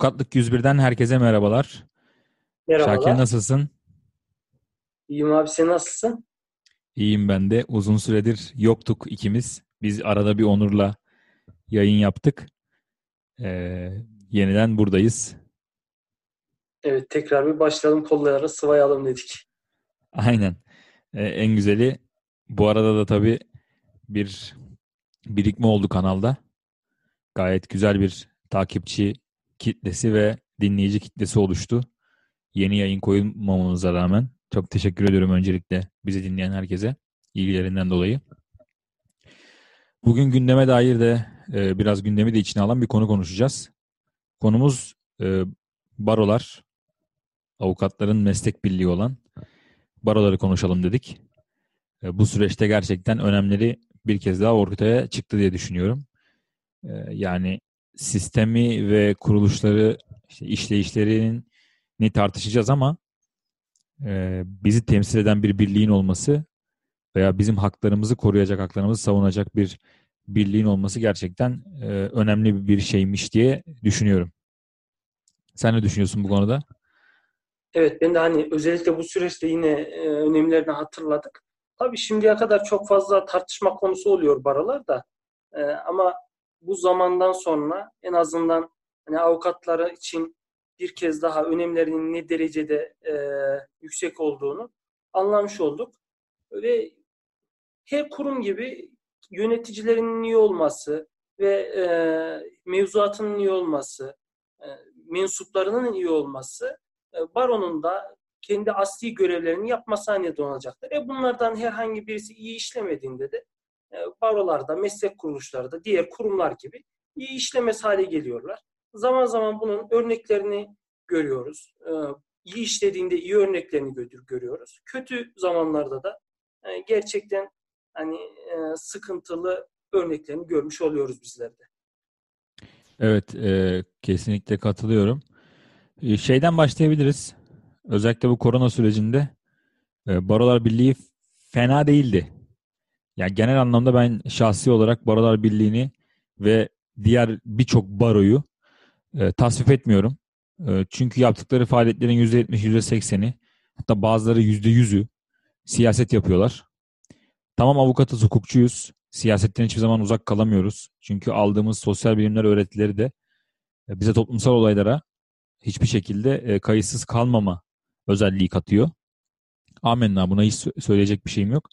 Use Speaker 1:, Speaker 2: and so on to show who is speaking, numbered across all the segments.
Speaker 1: Avukatlık 101'den herkese merhabalar.
Speaker 2: Merhabalar.
Speaker 1: Şakir nasılsın?
Speaker 2: İyiyim abi sen nasılsın?
Speaker 1: İyiyim ben de. Uzun süredir yoktuk ikimiz. Biz arada bir Onur'la yayın yaptık. Ee, yeniden buradayız.
Speaker 2: Evet tekrar bir başlayalım kolları sıvayalım dedik.
Speaker 1: Aynen. Ee, en güzeli bu arada da tabii bir birikme oldu kanalda. Gayet güzel bir takipçi kitlesi ve dinleyici kitlesi oluştu. Yeni yayın koyulmamamıza rağmen. Çok teşekkür ediyorum öncelikle bizi dinleyen herkese ilgilerinden dolayı. Bugün gündeme dair de e, biraz gündemi de içine alan bir konu konuşacağız. Konumuz e, barolar, avukatların meslek birliği olan baroları konuşalım dedik. E, bu süreçte gerçekten önemleri bir kez daha ortaya çıktı diye düşünüyorum. E, yani sistemi ve kuruluşları, işte işleyişlerini tartışacağız ama e, bizi temsil eden bir birliğin olması veya bizim haklarımızı koruyacak, haklarımızı savunacak bir birliğin olması gerçekten e, önemli bir şeymiş diye düşünüyorum. Sen ne düşünüyorsun bu konuda?
Speaker 2: Evet ben de hani özellikle bu süreçte yine e, önemlerini hatırladık. Tabii şimdiye kadar çok fazla tartışma konusu oluyor barolar da E, ama bu zamandan sonra en azından hani avukatlara için bir kez daha önemlerinin ne derecede e, yüksek olduğunu anlamış olduk. Ve her kurum gibi yöneticilerinin iyi olması ve e, mevzuatının iyi olması, e, mensuplarının iyi olması e, baronun da kendi asli görevlerini yapmasına neden olacaktır. E bunlardan herhangi birisi iyi işlemediğinde de barolarda, meslek kuruluşları da diğer kurumlar gibi iyi işlemez hale geliyorlar. Zaman zaman bunun örneklerini görüyoruz. E, iyi işlediğinde iyi örneklerini gö- görüyoruz. Kötü zamanlarda da e, gerçekten hani e, sıkıntılı örneklerini görmüş oluyoruz bizler de.
Speaker 1: Evet, e, kesinlikle katılıyorum. E, şeyden başlayabiliriz. Özellikle bu korona sürecinde e, Barolar Birliği fena değildi. Yani genel anlamda ben şahsi olarak Barolar Birliği'ni ve diğer birçok baroyu e, tasvip etmiyorum. E, çünkü yaptıkları faaliyetlerin %70, %80'i hatta bazıları %100'ü siyaset yapıyorlar. Tamam avukatız, hukukçuyuz. Siyasetten hiçbir zaman uzak kalamıyoruz. Çünkü aldığımız sosyal bilimler öğretileri de e, bize toplumsal olaylara hiçbir şekilde e, kayıtsız kalmama özelliği katıyor. Amenna buna hiç sö- söyleyecek bir şeyim yok.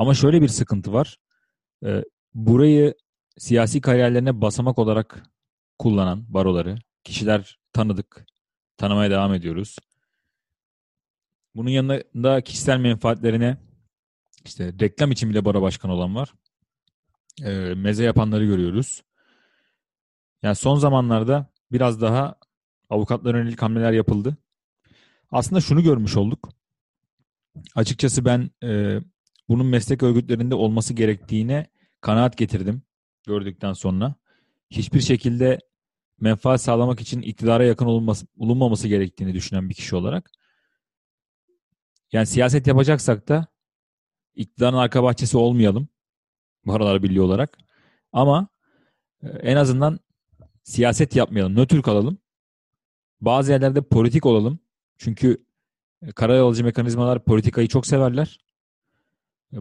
Speaker 1: Ama şöyle bir sıkıntı var. E, burayı siyasi kariyerlerine basamak olarak kullanan baroları kişiler tanıdık. Tanımaya devam ediyoruz. Bunun yanında kişisel menfaatlerine işte reklam için bile baro başkanı olan var. E, meze yapanları görüyoruz. Yani son zamanlarda biraz daha avukatlara yönelik hamleler yapıldı. Aslında şunu görmüş olduk. Açıkçası ben e, bunun meslek örgütlerinde olması gerektiğine kanaat getirdim gördükten sonra. Hiçbir şekilde menfaat sağlamak için iktidara yakın olunması, olunmaması gerektiğini düşünen bir kişi olarak. Yani siyaset yapacaksak da iktidarın arka bahçesi olmayalım. Barolar Birliği olarak. Ama e, en azından siyaset yapmayalım. Nötr kalalım. Bazı yerlerde politik olalım. Çünkü e, karayolcu mekanizmalar politikayı çok severler.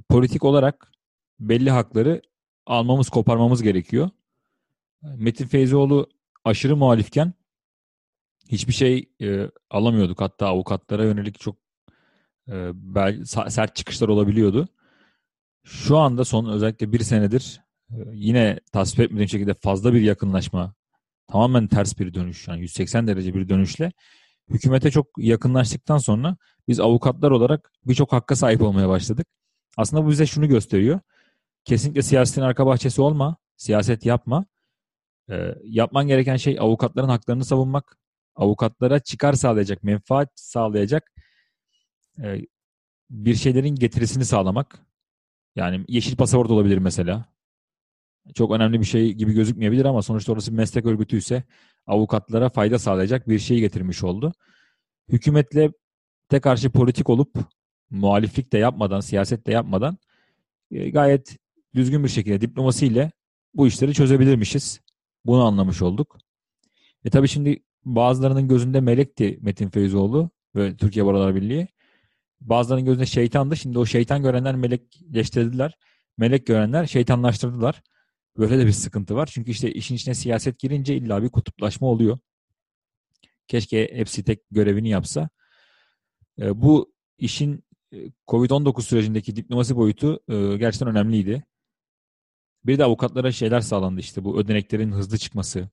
Speaker 1: Politik olarak belli hakları almamız, koparmamız gerekiyor. Metin Feyzoğlu aşırı muhalifken hiçbir şey e, alamıyorduk. Hatta avukatlara yönelik çok e, bel, sert çıkışlar olabiliyordu. Şu anda son özellikle bir senedir e, yine tasvip etmediğim şekilde fazla bir yakınlaşma, tamamen ters bir dönüş, yani 180 derece bir dönüşle hükümete çok yakınlaştıktan sonra biz avukatlar olarak birçok hakka sahip olmaya başladık. Aslında bu bize şunu gösteriyor. Kesinlikle siyasetin arka bahçesi olma, siyaset yapma. Ee, yapman gereken şey avukatların haklarını savunmak, avukatlara çıkar sağlayacak, menfaat sağlayacak e, bir şeylerin getirisini sağlamak. Yani yeşil pasaport olabilir mesela. Çok önemli bir şey gibi gözükmeyebilir ama sonuçta orası bir meslek örgütü ise avukatlara fayda sağlayacak bir şey getirmiş oldu. Hükümetle de karşı politik olup muhaliflik de yapmadan, siyaset de yapmadan e, gayet düzgün bir şekilde diplomasiyle bu işleri çözebilirmişiz. Bunu anlamış olduk. E tabii şimdi bazılarının gözünde melekti Metin Feyzoğlu ve Türkiye Barolar Birliği. Bazılarının gözünde şeytandı. Şimdi o şeytan görenler melekleştirdiler. Melek görenler şeytanlaştırdılar. Böyle de bir sıkıntı var. Çünkü işte işin içine siyaset girince illa bir kutuplaşma oluyor. Keşke hepsi tek görevini yapsa. E, bu işin Covid-19 sürecindeki diplomasi boyutu e, gerçekten önemliydi. Bir de avukatlara şeyler sağlandı işte bu ödeneklerin hızlı çıkması,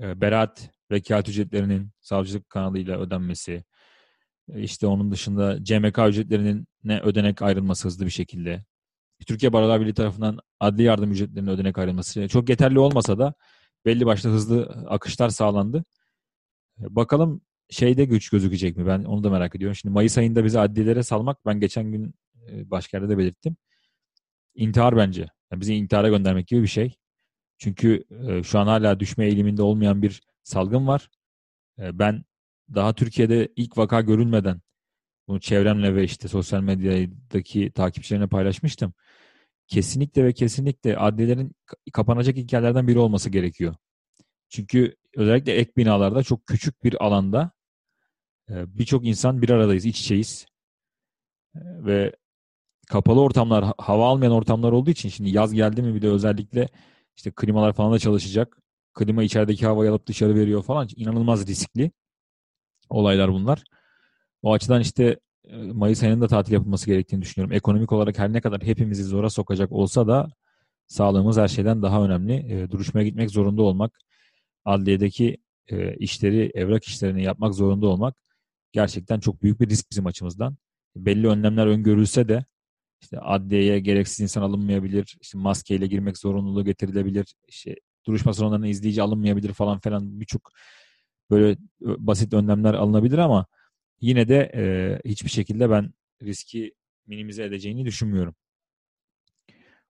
Speaker 1: e, beraat vekalet ücretlerinin savcılık kanalıyla ödenmesi, e, işte onun dışında CMK ücretlerinin ne ödenek ayrılması hızlı bir şekilde. Türkiye Barolar Birliği tarafından adli yardım ücretlerinin ödenek ayrılması çok yeterli olmasa da belli başlı hızlı akışlar sağlandı. E, Bakalım şeyde güç gözükecek mi? Ben onu da merak ediyorum. Şimdi Mayıs ayında bizi adliyelere salmak ben geçen gün e, başka yerde de belirttim. İntihar bence. Yani bizi intihara göndermek gibi bir şey. Çünkü e, şu an hala düşme eğiliminde olmayan bir salgın var. E, ben daha Türkiye'de ilk vaka görülmeden bunu çevremle ve işte sosyal medyadaki takipçilerine paylaşmıştım. Kesinlikle ve kesinlikle adliyelerin ka- kapanacak ilk yerlerden biri olması gerekiyor. Çünkü özellikle ek binalarda çok küçük bir alanda birçok insan bir aradayız, iç içeyiz. E, Ve kapalı ortamlar, ha- hava almayan ortamlar olduğu için şimdi yaz geldi mi bir de özellikle işte klimalar falan da çalışacak. Klima içerideki havayı alıp dışarı veriyor falan. İnanılmaz riskli olaylar bunlar. O açıdan işte e, Mayıs ayında tatil yapılması gerektiğini düşünüyorum. Ekonomik olarak her ne kadar hepimizi zora sokacak olsa da sağlığımız her şeyden daha önemli. E, duruşmaya gitmek zorunda olmak, adliyedeki e, işleri, evrak işlerini yapmak zorunda olmak gerçekten çok büyük bir risk bizim açımızdan. Belli önlemler öngörülse de işte adliyeye gereksiz insan alınmayabilir, işte maskeyle girmek zorunluluğu getirilebilir, işte duruşma salonlarına izleyici alınmayabilir falan filan birçok böyle basit önlemler alınabilir ama yine de e, hiçbir şekilde ben riski minimize edeceğini düşünmüyorum.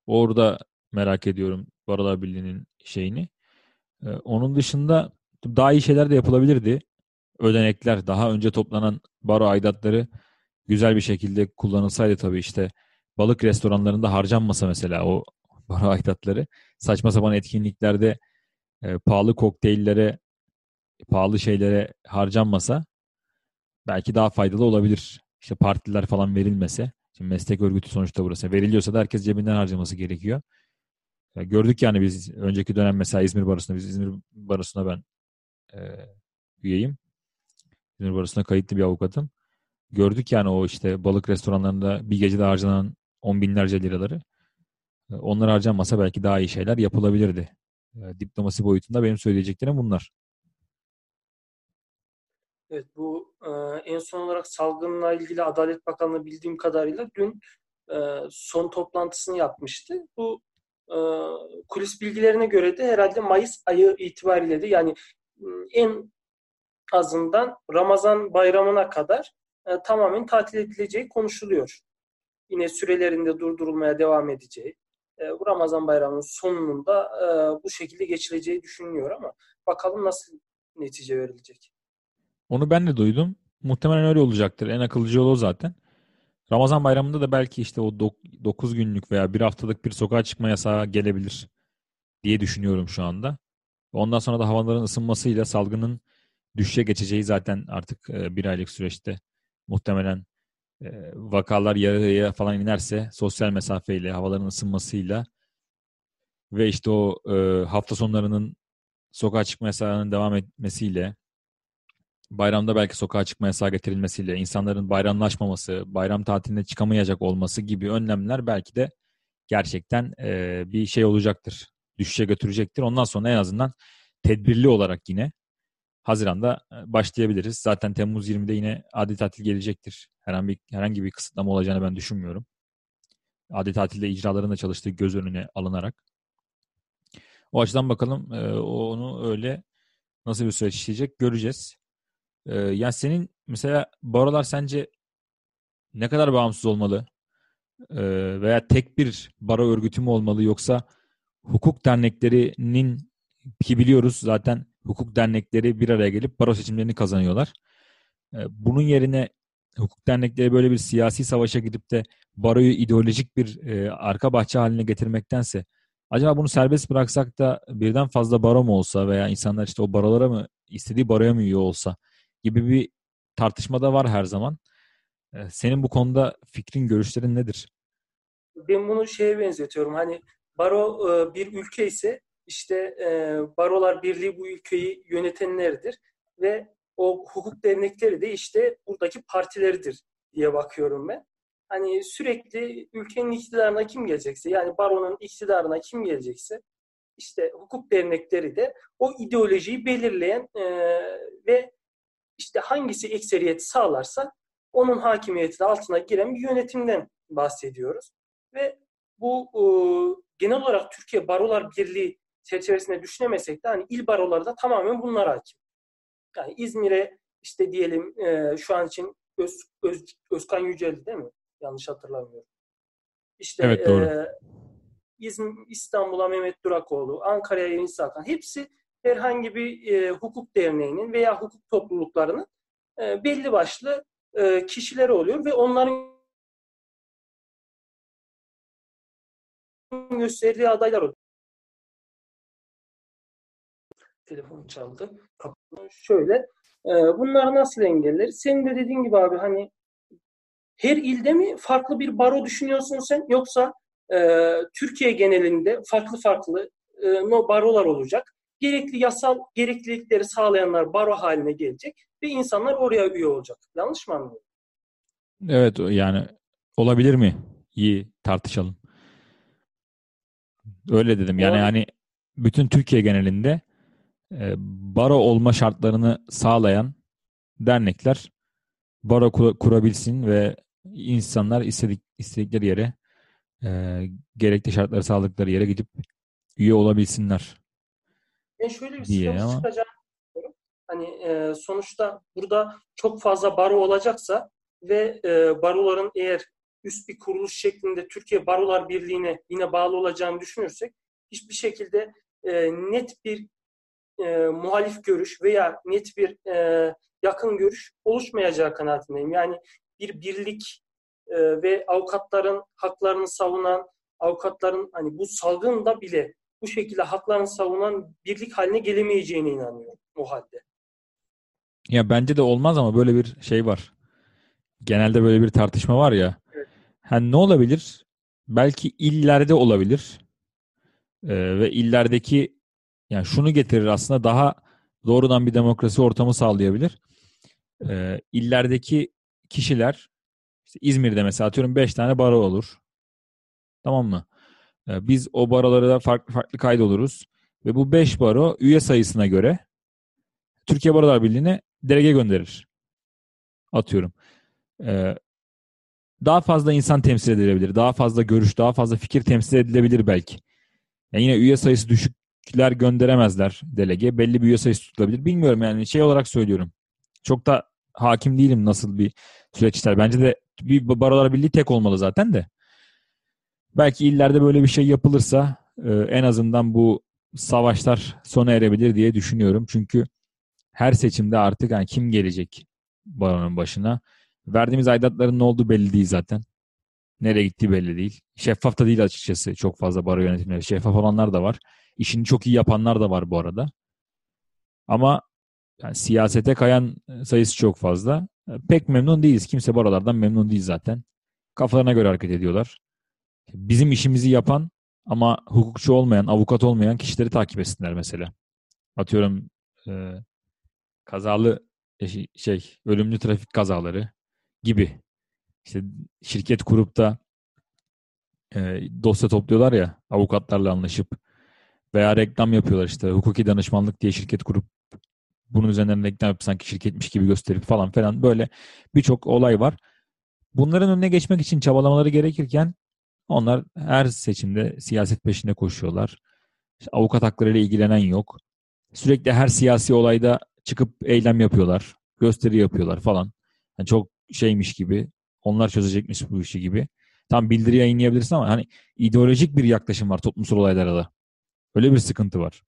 Speaker 1: Orada merak ediyorum Barolar Birliği'nin şeyini. E, onun dışında daha iyi şeyler de yapılabilirdi. Ödenekler, daha önce toplanan baro aidatları güzel bir şekilde kullanılsaydı tabii işte balık restoranlarında harcanmasa mesela o baro aidatları saçma sapan etkinliklerde e, pahalı kokteyllere pahalı şeylere harcanmasa belki daha faydalı olabilir. İşte partiler falan verilmese. Şimdi meslek örgütü sonuçta burası. Veriliyorsa da herkes cebinden harcaması gerekiyor. Ya gördük yani biz önceki dönem mesela İzmir Barosu'nda, biz İzmir Barosu'na ben e, üyeyim. İzmir Barosu'na kayıtlı bir avukatım. Gördük yani o işte balık restoranlarında bir gecede harcanan on binlerce liraları. E, Onlar harcanmasa belki daha iyi şeyler yapılabilirdi. E, diplomasi boyutunda benim söyleyeceklerim bunlar.
Speaker 2: Evet bu Ee, en son olarak salgınla ilgili Adalet Bakanlığı bildiğim kadarıyla dün e, son toplantısını yapmıştı. Bu e, kulis bilgilerine göre de herhalde Mayıs ayı itibariyle de yani en azından Ramazan bayramına kadar e, tamamen tatil edileceği konuşuluyor. Yine sürelerinde durdurulmaya devam edeceği. E, bu Ramazan bayramının sonunun da e, bu şekilde geçileceği düşünülüyor ama bakalım nasıl netice verilecek.
Speaker 1: Onu ben de duydum. Muhtemelen öyle olacaktır. En akıllıcı yolu o zaten. Ramazan bayramında da belki işte o 9 günlük veya bir haftalık bir sokağa çıkma yasağı gelebilir diye düşünüyorum şu anda. Ondan sonra da havaların ısınmasıyla salgının düşüşe geçeceği zaten artık e, bir aylık süreçte muhtemelen e, vakalar yarıya falan inerse sosyal mesafeyle, havaların ısınmasıyla ve işte o e, hafta sonlarının sokağa çıkma yasağının devam etmesiyle bayramda belki sokağa çıkma yasağı getirilmesiyle, insanların bayramlaşmaması, bayram tatiline çıkamayacak olması gibi önlemler belki de gerçekten bir şey olacaktır. Düşüşe götürecektir. Ondan sonra en azından tedbirli olarak yine Haziran'da e, başlayabiliriz. Zaten Temmuz 20'de yine adi tatil gelecektir. Herhangi bir, herhangi bir kısıtlama olacağını ben düşünmüyorum. Adi tatilde icraların da çalıştığı göz önüne alınarak. O açıdan bakalım e, onu öyle nasıl bir süreç işleyecek göreceğiz. E, yani senin mesela barolar sence ne kadar bağımsız olmalı? Veya tek bir baro örgütü mü olmalı yoksa hukuk derneklerinin ki biliyoruz zaten hukuk dernekleri bir araya gelip baro seçimlerini kazanıyorlar. E, bunun yerine hukuk dernekleri böyle bir siyasi savaşa gidip de baroyu ideolojik bir e, arka bahçe haline getirmektense acaba bunu serbest bıraksak da birden fazla baro mu olsa veya insanlar işte o barolara mı istediği baroya mı üye olsa gibi bir tartışma da var her zaman. E, senin bu konuda fikrin, görüşlerin nedir?
Speaker 2: Ben bunu şeye benzetiyorum. Hani baro e, bir ülke ise işte e, barolar birliği bu ülkeyi yönetenlerdir ve o hukuk dernekleri de işte buradaki partileridir diye bakıyorum ben. Hani sürekli ülkenin iktidarına kim gelecekse yani baronun iktidarına kim gelecekse işte hukuk dernekleri de o ideolojiyi belirleyen e, ve işte hangisi ekseriyeti sağlarsa onun hakimiyeti altına giren bir yönetimden bahsediyoruz. Ve bu e, genel olarak Türkiye Barolar Birliği çerçevesinde düşünemesek de hani il baroları da tamamen bunlar hakim. Yani İzmir'e işte diyelim e, şu an için Öz, Öz, Özkan Yücel'di değil mi? Yanlış hatırlamıyorum. İşte
Speaker 1: Evet, doğru.
Speaker 2: e, İzm- İstanbul'a Mehmet Durakoğlu, Ankara'ya Enis Hakan hepsi herhangi bir e, hukuk derneğinin veya hukuk topluluklarının e, belli başlı e, kişileri oluyor ve onların gösterdiği adaylar oluyor. Telefon çaldı. Kapattım. Şöyle. e, bunları nasıl engelleriz? Senin de dediğin gibi abi hani her ilde mi farklı bir baro düşünüyorsun sen yoksa e, Türkiye genelinde farklı farklı e, no barolar olacak. Gerekli yasal gereklilikleri sağlayanlar baro haline gelecek ve insanlar oraya üye olacak. Yanlış mı anlıyorum?
Speaker 1: Evet yani olabilir mi? İyi tartışalım. Öyle dedim. Yani
Speaker 2: Olabilir.
Speaker 1: hani bütün Türkiye genelinde baro olma şartlarını sağlayan dernekler baro kura- kurabilsin ve insanlar istedik, istedikleri yere e, gerekli şartları sağladıkları yere gidip üye olabilsinler.
Speaker 2: Ben şöyle bir sıkıntı
Speaker 1: ama-
Speaker 2: çıkacağını. Hani e, sonuçta burada çok fazla baro olacaksa ve e, baroların eğer üst bir kuruluş şeklinde Türkiye Barolar Birliği'ne yine bağlı olacağını düşünürsek hiçbir şekilde e, net bir e, muhalif görüş veya net bir e, yakın görüş oluşmayacağı kanaatindeyim. Yani bir birlik e, ve avukatların haklarını savunan, avukatların hani bu salgında bile bu şekilde haklarını savunan birlik haline gelemeyeceğine inanıyorum o halde.
Speaker 1: Ya bence de olmaz ama böyle bir şey var. Genelde böyle bir tartışma var ya.
Speaker 2: Evet.
Speaker 1: Ha, ne olabilir? Belki illerde olabilir. Ee, ve illerdeki yani şunu getirir aslında daha doğrudan bir demokrasi ortamı sağlayabilir. Ee, illerdeki kişiler işte İzmir'de mesela atıyorum 5 tane baro olur. Tamam mı? Ee, biz o barolara da farklı farklı kaydoluruz. Ve bu 5 baro üye sayısına göre Türkiye Barolar Birliği'ne delege gönderir. Atıyorum. Ee, daha fazla insan temsil edilebilir. Daha fazla görüş, daha fazla fikir temsil edilebilir belki. Yani yine üye sayısı düşükler gönderemezler delege. Belli bir üye sayısı tutulabilir. Bilmiyorum yani şey olarak söylüyorum. Çok da hakim değilim nasıl bir süreç işler. Bence de bir barolar birliği tek olmalı zaten de. Belki illerde böyle bir şey yapılırsa e, en azından bu savaşlar sona erebilir diye düşünüyorum. Çünkü her seçimde artık yani kim gelecek baronun başına? Verdiğimiz aidatların ne olduğu belli değil zaten. Nereye gittiği belli değil. Şeffaf da değil açıkçası çok fazla baro yönetimleri. Şeffaf olanlar da var. İşini çok iyi yapanlar da var bu arada. Ama yani siyasete kayan sayısı çok fazla. Pek memnun değiliz. Kimse barolardan memnun değil zaten. Kafalarına göre hareket ediyorlar. Bizim işimizi yapan ama hukukçu olmayan, avukat olmayan kişileri takip etsinler mesela. Atıyorum e, kazalı e, şey, ölümlü trafik kazaları gibi. İşte şirket kurup da e, dosya topluyorlar ya avukatlarla anlaşıp veya reklam yapıyorlar işte hukuki danışmanlık diye şirket kurup bunun üzerinden reklam yapıp sanki şirketmiş gibi gösterip falan falan böyle birçok olay var. Bunların önüne geçmek için çabalamaları gerekirken onlar her seçimde siyaset peşinde koşuyorlar. İşte avukat haklarıyla ilgilenen yok. Sürekli her siyasi olayda çıkıp eylem yapıyorlar. Gösteri yapıyorlar falan. Yani çok şeymiş gibi. Onlar çözecekmiş bu işi gibi. Tam bildiri yayınlayabilirsin ama hani ideolojik bir yaklaşım var toplumsal olaylara da. Öyle bir sıkıntı var.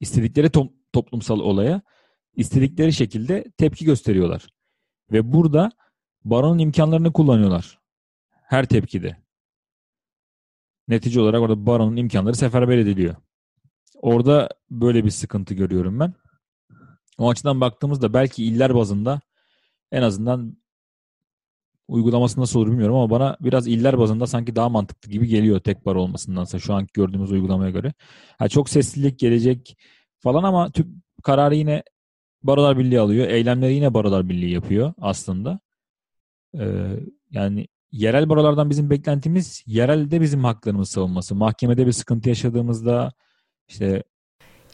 Speaker 1: İstedikleri to- toplumsal olaya istedikleri şekilde tepki gösteriyorlar. Ve burada baronun imkanlarını kullanıyorlar. Her tepkide. Netice olarak orada baronun imkanları seferber ediliyor. Orada böyle bir sıkıntı görüyorum ben. O açıdan baktığımızda belki iller bazında en azından uygulaması nasıl olur bilmiyorum ama bana biraz iller bazında sanki daha mantıklı gibi geliyor tek bar olmasındansa şu anki gördüğümüz uygulamaya göre. Ha, çok seslilik gelecek falan ama tüm kararı yine Barolar Birliği alıyor. Eylemleri yine Barolar Birliği yapıyor aslında. Ee, yani yerel barolardan bizim beklentimiz yerelde bizim haklarımız savunması. Mahkemede bir sıkıntı yaşadığımızda işte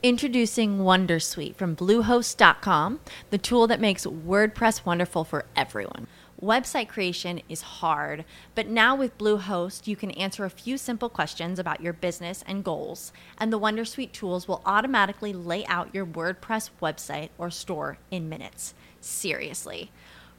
Speaker 3: Introducing Wondersuite from Bluehost.com, the tool that makes WordPress wonderful for everyone. Website creation is hard, but now with Bluehost, you can answer a few simple questions about your business and goals, and the Wondersuite tools will automatically lay out your WordPress website or store in minutes. Seriously.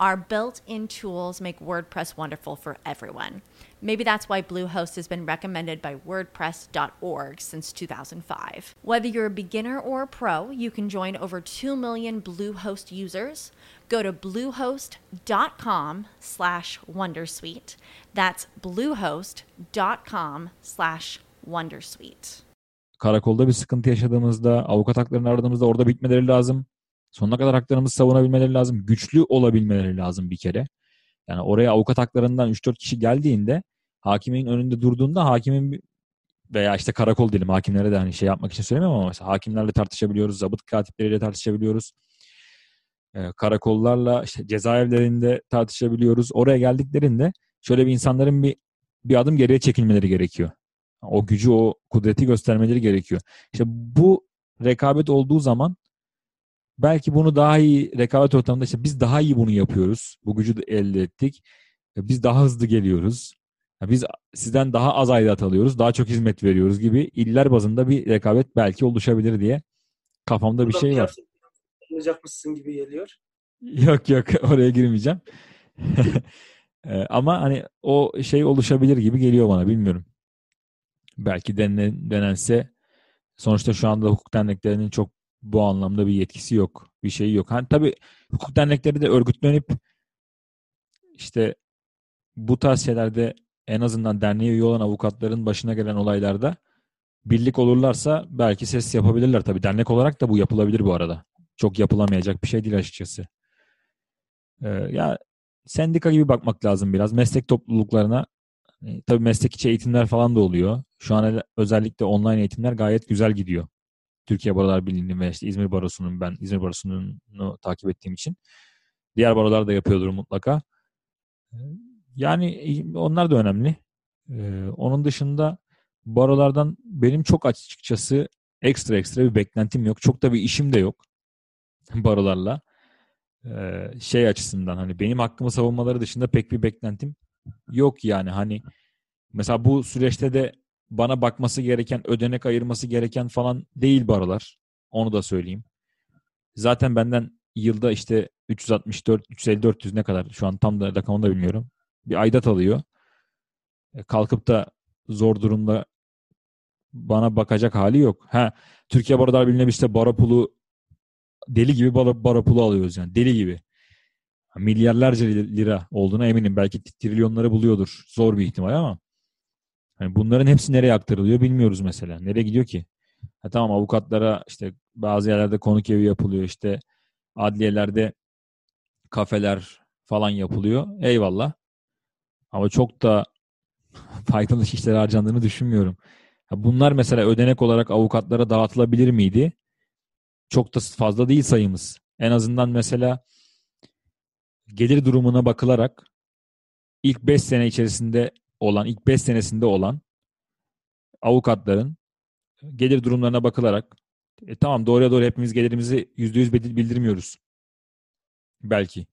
Speaker 3: our built in tools make WordPress wonderful for everyone. Maybe that's why Bluehost has been recommended by WordPress.org since 2005. Whether you're a beginner or a pro, you can join over 2 million Bluehost users. Go to bluehost.com slash wondersuite. That's bluehost.com slash wondersuite.
Speaker 1: karakolda bir sıkıntı yaşadığımızda, avukat haklarını aradığımızda orada bitmeleri lazım. Sonuna kadar haklarımızı savunabilmeleri lazım. Güçlü olabilmeleri lazım bir kere. Yani oraya avukat haklarından 3-4 kişi geldiğinde hakimin önünde durduğunda hakimin veya işte karakol diyelim hakimlere de hani şey yapmak için söylemiyorum ama mesela hakimlerle tartışabiliyoruz, zabıt katipleriyle tartışabiliyoruz. Ee, karakollarla işte cezaevlerinde tartışabiliyoruz. Oraya geldiklerinde şöyle bir insanların bir bir adım geriye çekilmeleri gerekiyor. O gücü, o kudreti göstermeleri gerekiyor. İşte bu rekabet olduğu zaman belki bunu daha iyi rekabet ortamında işte biz daha iyi bunu yapıyoruz. Bu gücü de elde ettik. E, Biz daha hızlı geliyoruz. Ya Biz sizden daha az aidat alıyoruz. Daha çok hizmet veriyoruz gibi iller bazında bir rekabet belki oluşabilir diye kafamda bir
Speaker 2: Burada
Speaker 1: şey var.
Speaker 2: olacakmışsın gibi geliyor.
Speaker 1: Yok yok oraya girmeyeceğim. E, Ama hani o şey oluşabilir gibi geliyor bana bilmiyorum. Belki denen, denense sonuçta şu anda hukuk derneklerinin çok bu anlamda bir yetkisi yok. Bir şeyi yok. Hani tabii hukuk dernekleri de örgütlenip işte bu tarz şeylerde en azından derneğe üye olan avukatların başına gelen olaylarda birlik olurlarsa belki ses yapabilirler. Tabii dernek olarak da bu yapılabilir bu arada. Çok yapılamayacak bir şey değil açıkçası. Ee, ya sendika gibi bakmak lazım biraz. Meslek topluluklarına E, tabii meslek içi eğitimler falan da oluyor. Şu an özellikle online eğitimler gayet güzel gidiyor. Türkiye Barolar Birliği'nin ve işte İzmir Barosu'nun ben İzmir Barosu'nu takip ettiğim için. Diğer barolar da yapıyordur mutlaka. E, Yani onlar da önemli. Ee, onun dışında barolardan benim çok açıkçası ekstra ekstra bir beklentim yok. Çok da bir işim de yok barolarla. Ee, şey açısından hani benim hakkımı savunmaları dışında pek bir beklentim yok yani hani mesela bu süreçte de bana bakması gereken, ödenek ayırması gereken falan değil barolar. Onu da söyleyeyim. Zaten benden yılda işte 364, 350, 400 ne kadar şu an tam da rakamını da bilmiyorum. Bir aidat alıyor. E, kalkıp da zor durumda bana bakacak hali yok. Ha, Türkiye Barolar Birliği'ne işte baro pulu deli gibi baro, baro pulu alıyoruz yani. Deli gibi. Milyarlarca lira olduğuna eminim. Belki trilyonları buluyordur. Zor bir ihtimal ama hani bunların hepsi nereye aktarılıyor bilmiyoruz mesela. Nereye gidiyor ki? Ha, tamam avukatlara işte bazı yerlerde konuk evi yapılıyor. işte adliyelerde kafeler falan yapılıyor. Eyvallah. Ama çok da faydalı işlere harcandığını düşünmüyorum. Bunlar mesela ödenek olarak avukatlara dağıtılabilir miydi? Çok da fazla değil sayımız. En azından mesela gelir durumuna bakılarak ilk 5 sene içerisinde olan, ilk 5 senesinde olan avukatların gelir durumlarına bakılarak e, tamam doğruya doğru hepimiz gelirimizi %100 bildirmiyoruz. Belki.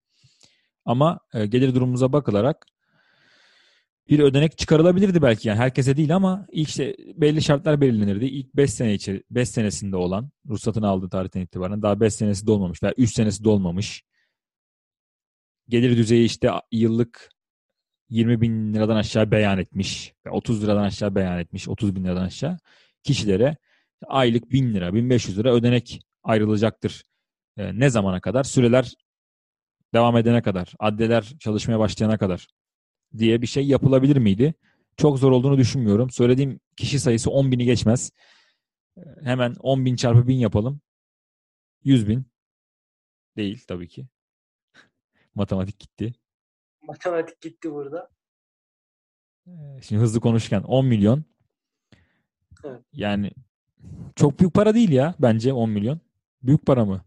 Speaker 1: Ama e, gelir durumumuza bakılarak bir ödenek çıkarılabilirdi belki yani herkese değil ama işte belli şartlar belirlenirdi. İlk 5 sene içi 5 senesinde olan ruhsatını aldığı tarihten itibaren daha 5 senesi dolmamış veya 3 senesi dolmamış. Gelir düzeyi işte yıllık 20 bin liradan aşağı beyan etmiş. 30 liradan aşağı beyan etmiş. 30 bin liradan aşağı kişilere aylık 1000 lira, 1500 lira ödenek ayrılacaktır. E, ne zamana kadar? Süreler devam edene kadar, addeler çalışmaya başlayana kadar diye bir şey yapılabilir miydi? Çok zor olduğunu düşünmüyorum. Söylediğim kişi sayısı 10 bini geçmez. Hemen 10 bin çarpı bin yapalım. 100 bin. Değil tabii ki. Matematik gitti.
Speaker 2: Matematik gitti burada.
Speaker 1: Şimdi hızlı konuşurken 10 milyon.
Speaker 2: Evet.
Speaker 1: Yani çok büyük para değil ya bence 10 milyon. Büyük para mı?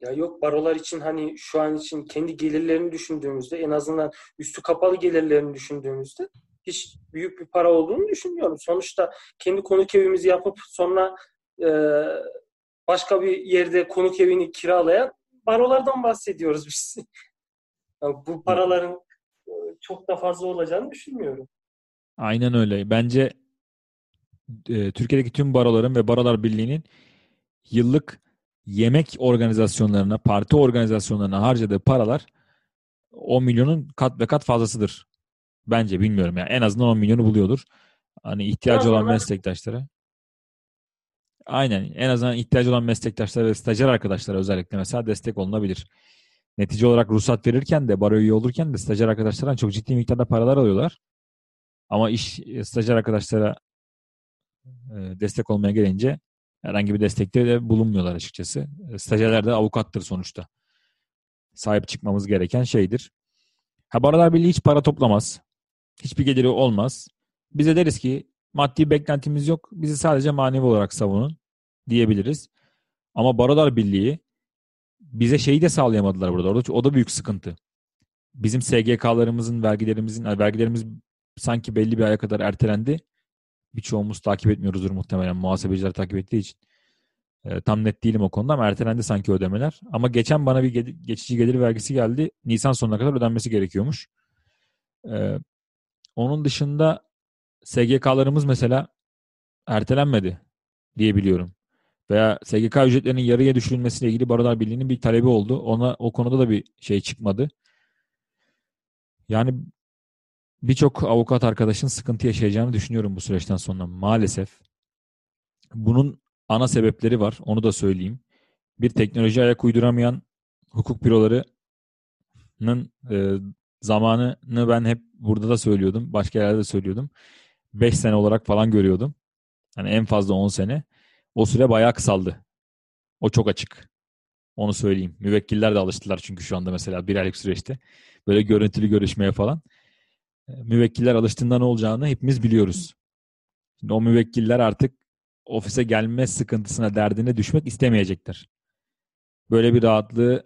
Speaker 2: Ya yok barolar için hani şu an için kendi gelirlerini düşündüğümüzde en azından üstü kapalı gelirlerini düşündüğümüzde hiç büyük bir para olduğunu düşünmüyorum. Sonuçta kendi konuk evimizi yapıp sonra e, başka bir yerde konuk evini kiralayan barolardan bahsediyoruz biz. Yani bu paraların e, çok da fazla olacağını düşünmüyorum.
Speaker 1: Aynen öyle. Bence e, Türkiye'deki tüm baroların ve barolar birliğinin yıllık yemek organizasyonlarına, parti organizasyonlarına harcadığı paralar 10 milyonun kat ve kat fazlasıdır. Bence bilmiyorum ya. Yani en azından 10 milyonu buluyordur. Hani ihtiyacı olan meslektaşlara. Aynen. En azından ihtiyacı olan meslektaşlara ve stajyer arkadaşlara özellikle mesela destek olunabilir. Netice olarak ruhsat verirken de, baro üye olurken de stajyer arkadaşlardan çok ciddi miktarda paralar alıyorlar. Ama iş stajyer arkadaşlara e, destek olmaya gelince herhangi bir destekte de bulunmuyorlar açıkçası. E, Stajyerler de avukattır sonuçta. Sahip çıkmamız gereken şeydir. Ha Barolar Birliği hiç para toplamaz. Hiçbir geliri olmaz. Bize deriz ki maddi beklentimiz yok. Bizi sadece manevi olarak savunun diyebiliriz. Ama Barolar Birliği bize şeyi de sağlayamadılar burada. Orada o da büyük sıkıntı. Bizim SGK'larımızın, vergilerimizin, vergilerimiz sanki belli bir aya kadar ertelendi. Birçoğumuz takip etmiyoruzdur muhtemelen muhasebeciler takip ettiği için. E, tam net değilim o konuda ama ertelendi sanki ödemeler. Ama geçen bana bir gel- geçici gelir vergisi geldi. Nisan sonuna kadar ödenmesi gerekiyormuş. E, onun dışında SGK'larımız mesela ertelenmedi diye biliyorum. Veya SGK ücretlerinin yarıya düşürülmesiyle ilgili Barolar Birliği'nin bir talebi oldu. Ona o konuda da bir şey çıkmadı. Yani birçok avukat arkadaşın sıkıntı yaşayacağını düşünüyorum bu süreçten sonra maalesef. Bunun ana sebepleri var. Onu da söyleyeyim. Bir teknoloji ayak uyduramayan hukuk bürolarının e, zamanını ben hep burada da söylüyordum. Başka yerlerde de söylüyordum. 5 sene olarak falan görüyordum. Hani en fazla 10 sene. O süre bayağı kısaldı. O çok açık. Onu söyleyeyim. Müvekkiller de alıştılar çünkü şu anda mesela bir aylık süreçte. Böyle görüntülü görüşmeye falan. e, müvekkiller alıştığında ne olacağını hepimiz biliyoruz. Şimdi o müvekkiller artık ofise gelme sıkıntısına, derdine düşmek istemeyecekler. Böyle bir rahatlığı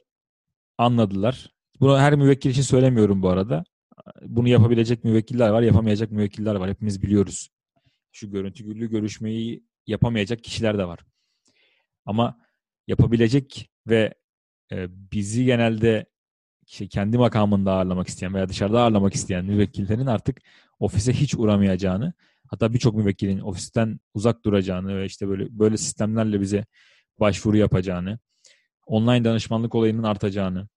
Speaker 1: anladılar. Bunu her müvekkil için söylemiyorum bu arada. Bunu yapabilecek müvekkiller var, yapamayacak müvekkiller var. Hepimiz biliyoruz. Şu görüntü gürlü görüşmeyi yapamayacak kişiler de var. Ama yapabilecek ve e, bizi genelde işte kendi makamında ağırlamak isteyen veya dışarıda ağırlamak isteyen müvekkillerin artık ofise hiç uğramayacağını, hatta birçok müvekkilin ofisten uzak duracağını ve işte böyle böyle sistemlerle bize başvuru yapacağını, online danışmanlık olayının artacağını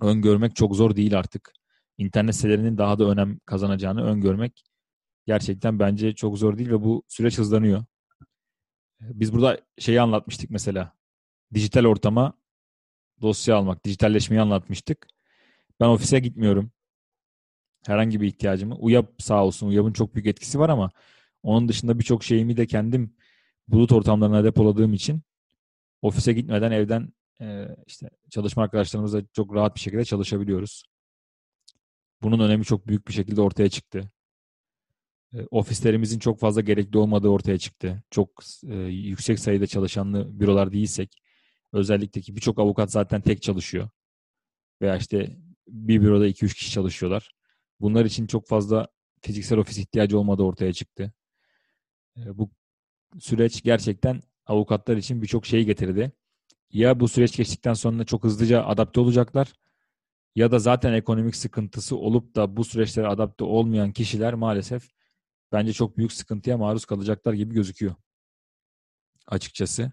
Speaker 1: öngörmek çok zor değil artık. İnternet sitelerinin daha da önem kazanacağını öngörmek gerçekten bence çok zor değil ve bu süreç hızlanıyor. Biz burada şeyi anlatmıştık mesela. Dijital ortama dosya almak, dijitalleşmeyi anlatmıştık. Ben ofise gitmiyorum. Herhangi bir ihtiyacımı. UYAP sağ olsun. UYAP'ın çok büyük etkisi var ama onun dışında birçok şeyimi de kendim bulut ortamlarına depoladığım için ofise gitmeden evden e, işte çalışma arkadaşlarımızla çok rahat bir şekilde çalışabiliyoruz. Bunun önemi çok büyük bir şekilde ortaya çıktı. E, ofislerimizin çok fazla gerekli olmadığı ortaya çıktı. Çok e, yüksek sayıda çalışanlı bürolar değilsek özellikle ki birçok avukat zaten tek çalışıyor. Veya işte bir büroda 2-3 kişi çalışıyorlar. Bunlar için çok fazla fiziksel ofis ihtiyacı olmadığı ortaya çıktı. E, bu süreç gerçekten avukatlar için birçok şey getirdi. Ya bu süreç geçtikten sonra çok hızlıca adapte olacaklar ya da zaten ekonomik sıkıntısı olup da bu süreçlere adapte olmayan kişiler maalesef bence çok büyük sıkıntıya maruz kalacaklar gibi gözüküyor. Açıkçası.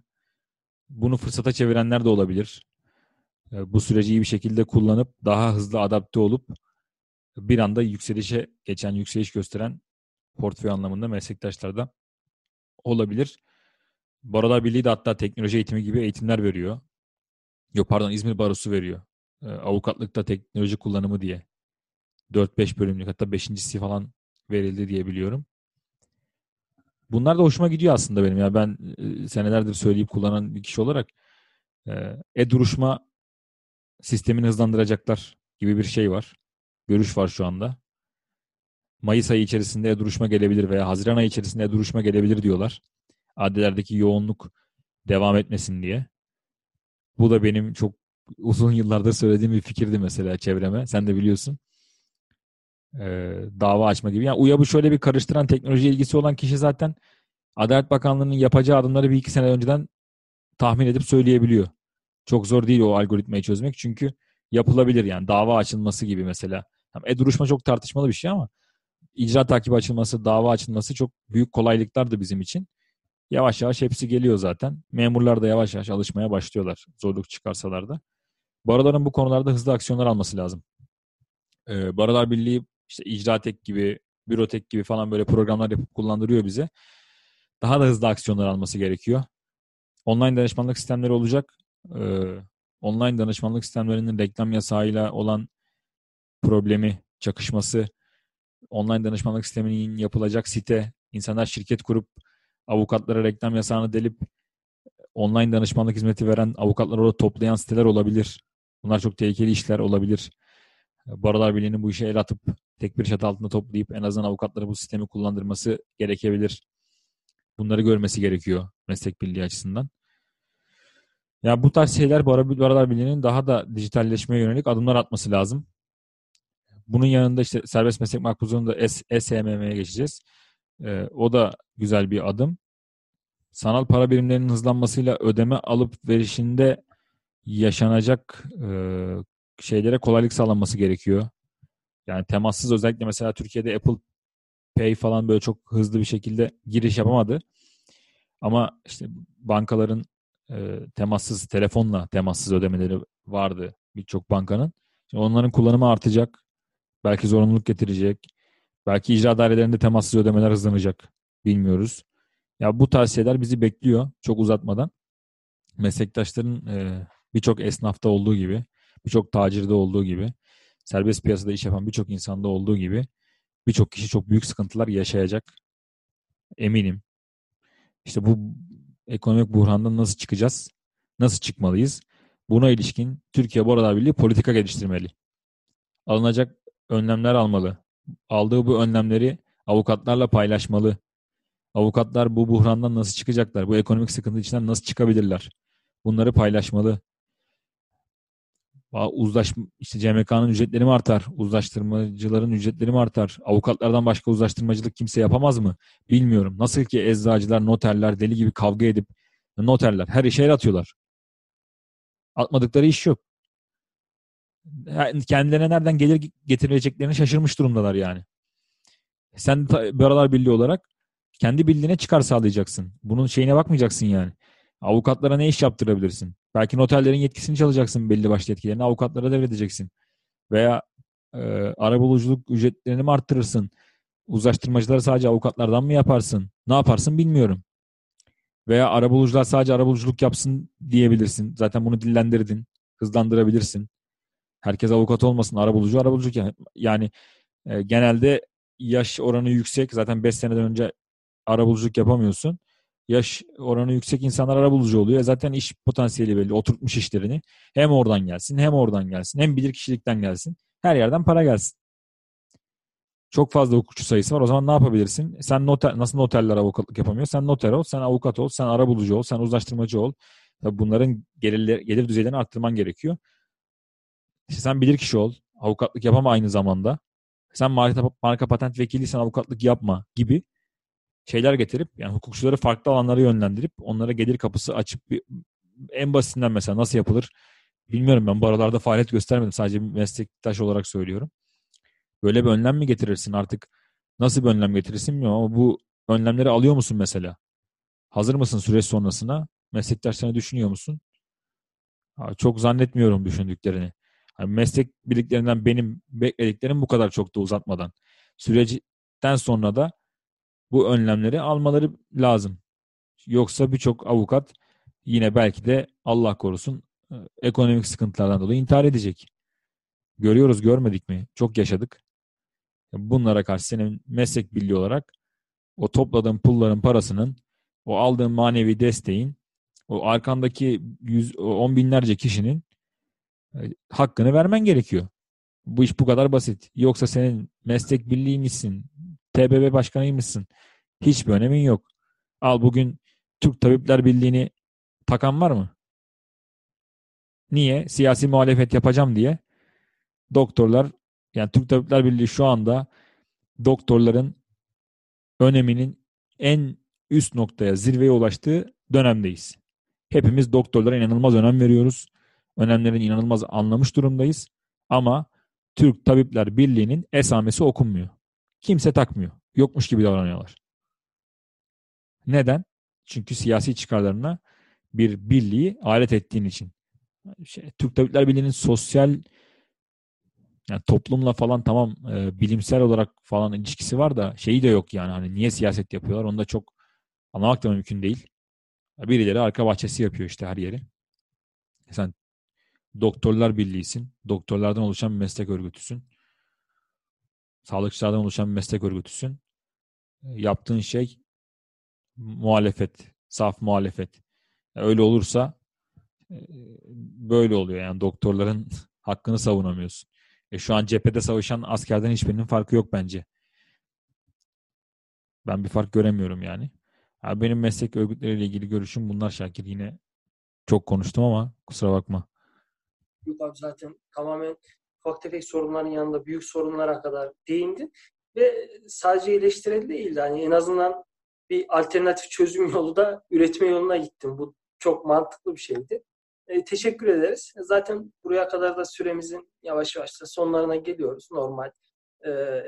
Speaker 1: Bunu fırsata çevirenler de olabilir. E, Bu süreci iyi bir şekilde kullanıp daha hızlı adapte olup bir anda yükselişe geçen, yükseliş gösteren portföy anlamında meslektaşlar da olabilir. Barolar Birliği de hatta teknoloji eğitimi gibi eğitimler veriyor. Yok pardon İzmir Barosu veriyor. E, avukatlıkta teknoloji kullanımı diye. 4-5 bölümlük hatta 5.si falan verildi diye biliyorum. Bunlar da hoşuma gidiyor aslında benim. Ya ben e, senelerdir söyleyip kullanan bir kişi olarak e, e-duruşma sistemini hızlandıracaklar gibi bir şey var. Görüş var şu anda. Mayıs ayı içerisinde e-duruşma gelebilir veya Haziran ayı içerisinde e-duruşma gelebilir diyorlar. Adlilerdeki yoğunluk devam etmesin diye. Bu da benim çok uzun yıllardır söylediğim bir fikirdi mesela çevreme. Sen de biliyorsun. Ee, dava açma gibi. Yani UYAB'ı şöyle bir karıştıran teknoloji ilgisi olan kişi zaten Adalet Bakanlığı'nın yapacağı adımları bir iki sene önceden tahmin edip söyleyebiliyor. Çok zor değil o algoritmayı çözmek çünkü yapılabilir yani dava açılması gibi mesela. E-duruşma çok tartışmalı bir şey ama icra takibi açılması, dava açılması çok büyük kolaylıklardı bizim için. Yavaş yavaş hepsi geliyor zaten. Memurlar da yavaş yavaş alışmaya başlıyorlar zorluk çıkarsalar da. Baroların bu konularda hızlı aksiyonlar alması lazım. Ee, Barolar Birliği işte İcratek gibi, Bürotek gibi falan böyle programlar yapıp kullandırıyor bize. Daha da hızlı aksiyonlar alması gerekiyor. Online danışmanlık sistemleri olacak. Ee, online danışmanlık sistemlerinin reklam yasağıyla olan problemi, çakışması, online danışmanlık sisteminin yapılacak site, insanlar şirket kurup avukatlara reklam yasağını delip online danışmanlık hizmeti veren avukatları orada toplayan siteler olabilir. Bunlar çok tehlikeli işler olabilir. Barolar Birliği'nin bu işe el atıp tek bir çatı altında toplayıp en azından avukatları bu sistemi kullandırması gerekebilir. Bunları görmesi gerekiyor meslek birliği açısından. Ya bu tarz şeyler Bar- Barolar Birliği'nin daha da dijitalleşmeye yönelik adımlar atması lazım. Bunun yanında işte serbest meslek makbuzluğunda S- SMM'ye geçeceğiz. Ee, o da güzel bir adım. Sanal para birimlerinin hızlanmasıyla ödeme alıp verişinde yaşanacak e, şeylere kolaylık sağlanması gerekiyor. Yani temassız özellikle mesela Türkiye'de Apple Pay falan böyle çok hızlı bir şekilde giriş yapamadı. Ama işte bankaların e, temassız telefonla temassız ödemeleri vardı birçok bankanın. Şimdi onların kullanımı artacak. Belki zorunluluk getirecek. Belki icra dairelerinde temassız ödemeler hızlanacak. Bilmiyoruz. Ya bu tarz şeyler bizi bekliyor çok uzatmadan. Meslektaşların e, birçok esnafta olduğu gibi, birçok tacirde olduğu gibi, serbest piyasada iş yapan birçok insanda olduğu gibi birçok kişi çok büyük sıkıntılar yaşayacak. Eminim. İşte bu ekonomik buhrandan nasıl çıkacağız? Nasıl çıkmalıyız? Buna ilişkin Türkiye Barolar Birliği politika geliştirmeli. Alınacak önlemler almalı. aldığı bu önlemleri avukatlarla paylaşmalı. Avukatlar bu buhrandan nasıl çıkacaklar? Bu ekonomik sıkıntı içinden nasıl çıkabilirler? Bunları paylaşmalı. Uzlaş, işte CMK'nın ücretleri mi artar? Uzlaştırmacıların ücretleri mi artar? Avukatlardan başka uzlaştırmacılık kimse yapamaz mı? Bilmiyorum. Nasıl ki eczacılar, noterler deli gibi kavga edip noterler her işe el atıyorlar. Atmadıkları iş yok. Kendilerine nereden gelir getireceklerini şaşırmış durumdalar yani. Sen de Barolar Birliği olarak kendi bildiğine çıkar sağlayacaksın. Bunun şeyine bakmayacaksın yani. Avukatlara ne iş yaptırabilirsin? Belki noterlerin yetkisini çalacaksın belli başlı yetkilerini. Avukatlara devredeceksin. Veya e, arabuluculuk ücretlerini mi arttırırsın? Uzlaştırmacıları sadece avukatlardan mı yaparsın? Ne yaparsın bilmiyorum. Veya arabulucular sadece arabuluculuk yapsın diyebilirsin. Zaten bunu dillendirdin. Hızlandırabilirsin. Herkes avukat olmasın. Arabulucu arabuluculuk yani. Yani e, genelde yaş oranı yüksek. Zaten 5 seneden önce arabuluculuk yapamıyorsun. Yaş oranı yüksek insanlar arabulucu oluyor. E Zaten iş potansiyeli belli. Oturtmuş işlerini. Hem oradan gelsin hem oradan gelsin. Hem bilir kişilikten gelsin. Her yerden para gelsin. Çok fazla hukukçu sayısı var. O zaman ne yapabilirsin? Sen noter, nasıl noterler avukatlık yapamıyor? Sen noter ol, sen avukat ol, sen arabulucu ol, sen uzlaştırmacı ol. Tabii bunların gelirler, gelir düzeylerini arttırman gerekiyor. İşte sen bilir kişi ol. Avukatlık yapama aynı zamanda. Sen marka, marka patent vekiliysen avukatlık yapma gibi şeyler getirip yani hukukçuları farklı alanlara yönlendirip onlara gelir kapısı açıp bir, en basitinden mesela nasıl yapılır bilmiyorum ben bu aralarda faaliyet göstermedim sadece bir meslektaş olarak söylüyorum. Böyle bir önlem mi getirirsin artık nasıl bir önlem getirirsin bilmiyorum ama bu önlemleri alıyor musun mesela? Hazır mısın süreç sonrasına? Meslektaşlarını düşünüyor musun? Çok zannetmiyorum düşündüklerini. Yani meslek birliklerinden benim beklediklerim bu kadar çok da uzatmadan. Süreçten sonra da bu önlemleri almaları lazım. Yoksa birçok avukat yine belki de Allah korusun e, ekonomik sıkıntılardan dolayı intihar edecek. Görüyoruz görmedik mi? Çok yaşadık. Bunlara karşı senin meslek birliği olarak o topladığın pulların parasının, o aldığın manevi desteğin, o arkandaki yüz, on binlerce kişinin e, hakkını vermen gerekiyor. Bu iş bu kadar basit. Yoksa senin meslek birliğiymişsin, TBB başkanıymışsın. Hiçbir önemin yok. Al bugün Türk Tabipler Birliği'ni takan var mı? Niye? Siyasi muhalefet yapacağım diye. Doktorlar, yani Türk Tabipler Birliği şu anda doktorların öneminin en üst noktaya, zirveye ulaştığı dönemdeyiz. Hepimiz doktorlara inanılmaz önem veriyoruz. Önemlerini inanılmaz anlamış durumdayız. Ama Türk Tabipler Birliği'nin esamesi okunmuyor. Kimse takmıyor. Yokmuş gibi davranıyorlar. Neden? Çünkü siyasi çıkarlarına bir birliği alet ettiğin için. Şey, Türk Tabipler Birliği'nin sosyal yani toplumla falan tamam e, bilimsel olarak falan ilişkisi var da şeyi de yok yani hani niye siyaset yapıyorlar onu da çok anlamak da mümkün değil. Birileri arka bahçesi yapıyor işte her yeri. Sen doktorlar birliğisin. Doktorlardan oluşan bir meslek örgütüsün. Sağlıkçılardan oluşan bir meslek örgütüsün. Yaptığın şey muhalefet, saf muhalefet. Öyle olursa e, böyle oluyor yani doktorların hakkını savunamıyorsun. E şu an cephede savaşan askerden hiçbirinin farkı yok bence. Ben bir fark göremiyorum yani. Ha, benim meslek örgütleriyle ilgili görüşüm bunlar Şakir. Yine çok konuştum ama kusura bakma.
Speaker 2: Yok abi zaten tamamen ufak tefek sorunların yanında büyük sorunlara kadar değindin. Ve sadece eleştirel değildi. Hani en azından bir alternatif çözüm yolu da üretme yoluna gittim. Bu çok mantıklı bir şeydi. E, teşekkür ederiz. Zaten buraya kadar da süremizin yavaş yavaş da sonlarına geliyoruz. Normal. E,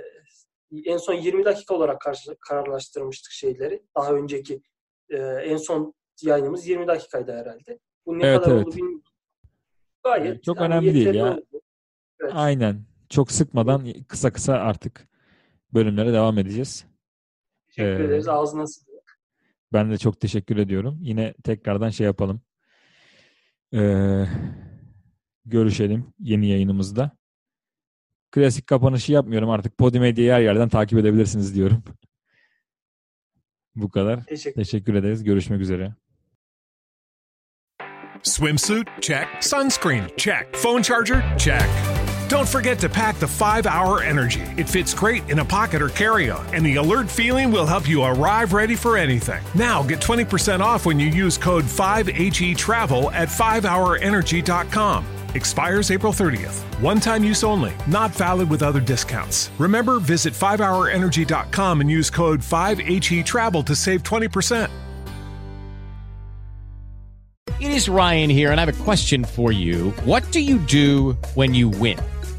Speaker 2: en son 20 dakika olarak karşı- kararlaştırmıştık şeyleri. Daha önceki e, en son yayınımız 20 dakikaydı herhalde. Bu ne
Speaker 1: Evet,
Speaker 2: kadar
Speaker 1: evet.
Speaker 2: oldu bilmiyorum. Gayet
Speaker 1: Çok
Speaker 2: yani
Speaker 1: önemli değil ya.
Speaker 2: oldu. Evet.
Speaker 1: Aynen. Çok sıkmadan kısa kısa artık bölümlere devam edeceğiz.
Speaker 2: Teşekkür
Speaker 1: Ee,
Speaker 2: ederiz. Ağzına sağlık.
Speaker 1: Ben de çok teşekkür ediyorum. Yine tekrardan şey yapalım. Ee, görüşelim yeni yayınımızda. Klasik kapanışı yapmıyorum artık. Podimedya'yı her yerden takip edebilirsiniz diyorum. Bu kadar.
Speaker 2: Teşekkür
Speaker 1: Teşekkür ederiz. Görüşmek üzere.
Speaker 4: Swimsuit? Check. Sunscreen? Check. Phone charger? Check. Don't forget to pack the 5 Hour Energy. It fits great in a pocket or carry on, and the alert feeling will help you arrive ready for anything. Now get 20% off when you use code 5HE Travel at 5hourenergy.com. Expires April 30th. One time use only, not valid with other discounts. Remember, visit 5hourenergy.com and use code 5HE Travel to save 20%.
Speaker 5: It is Ryan here, and I have a question for you. What do you do when you win?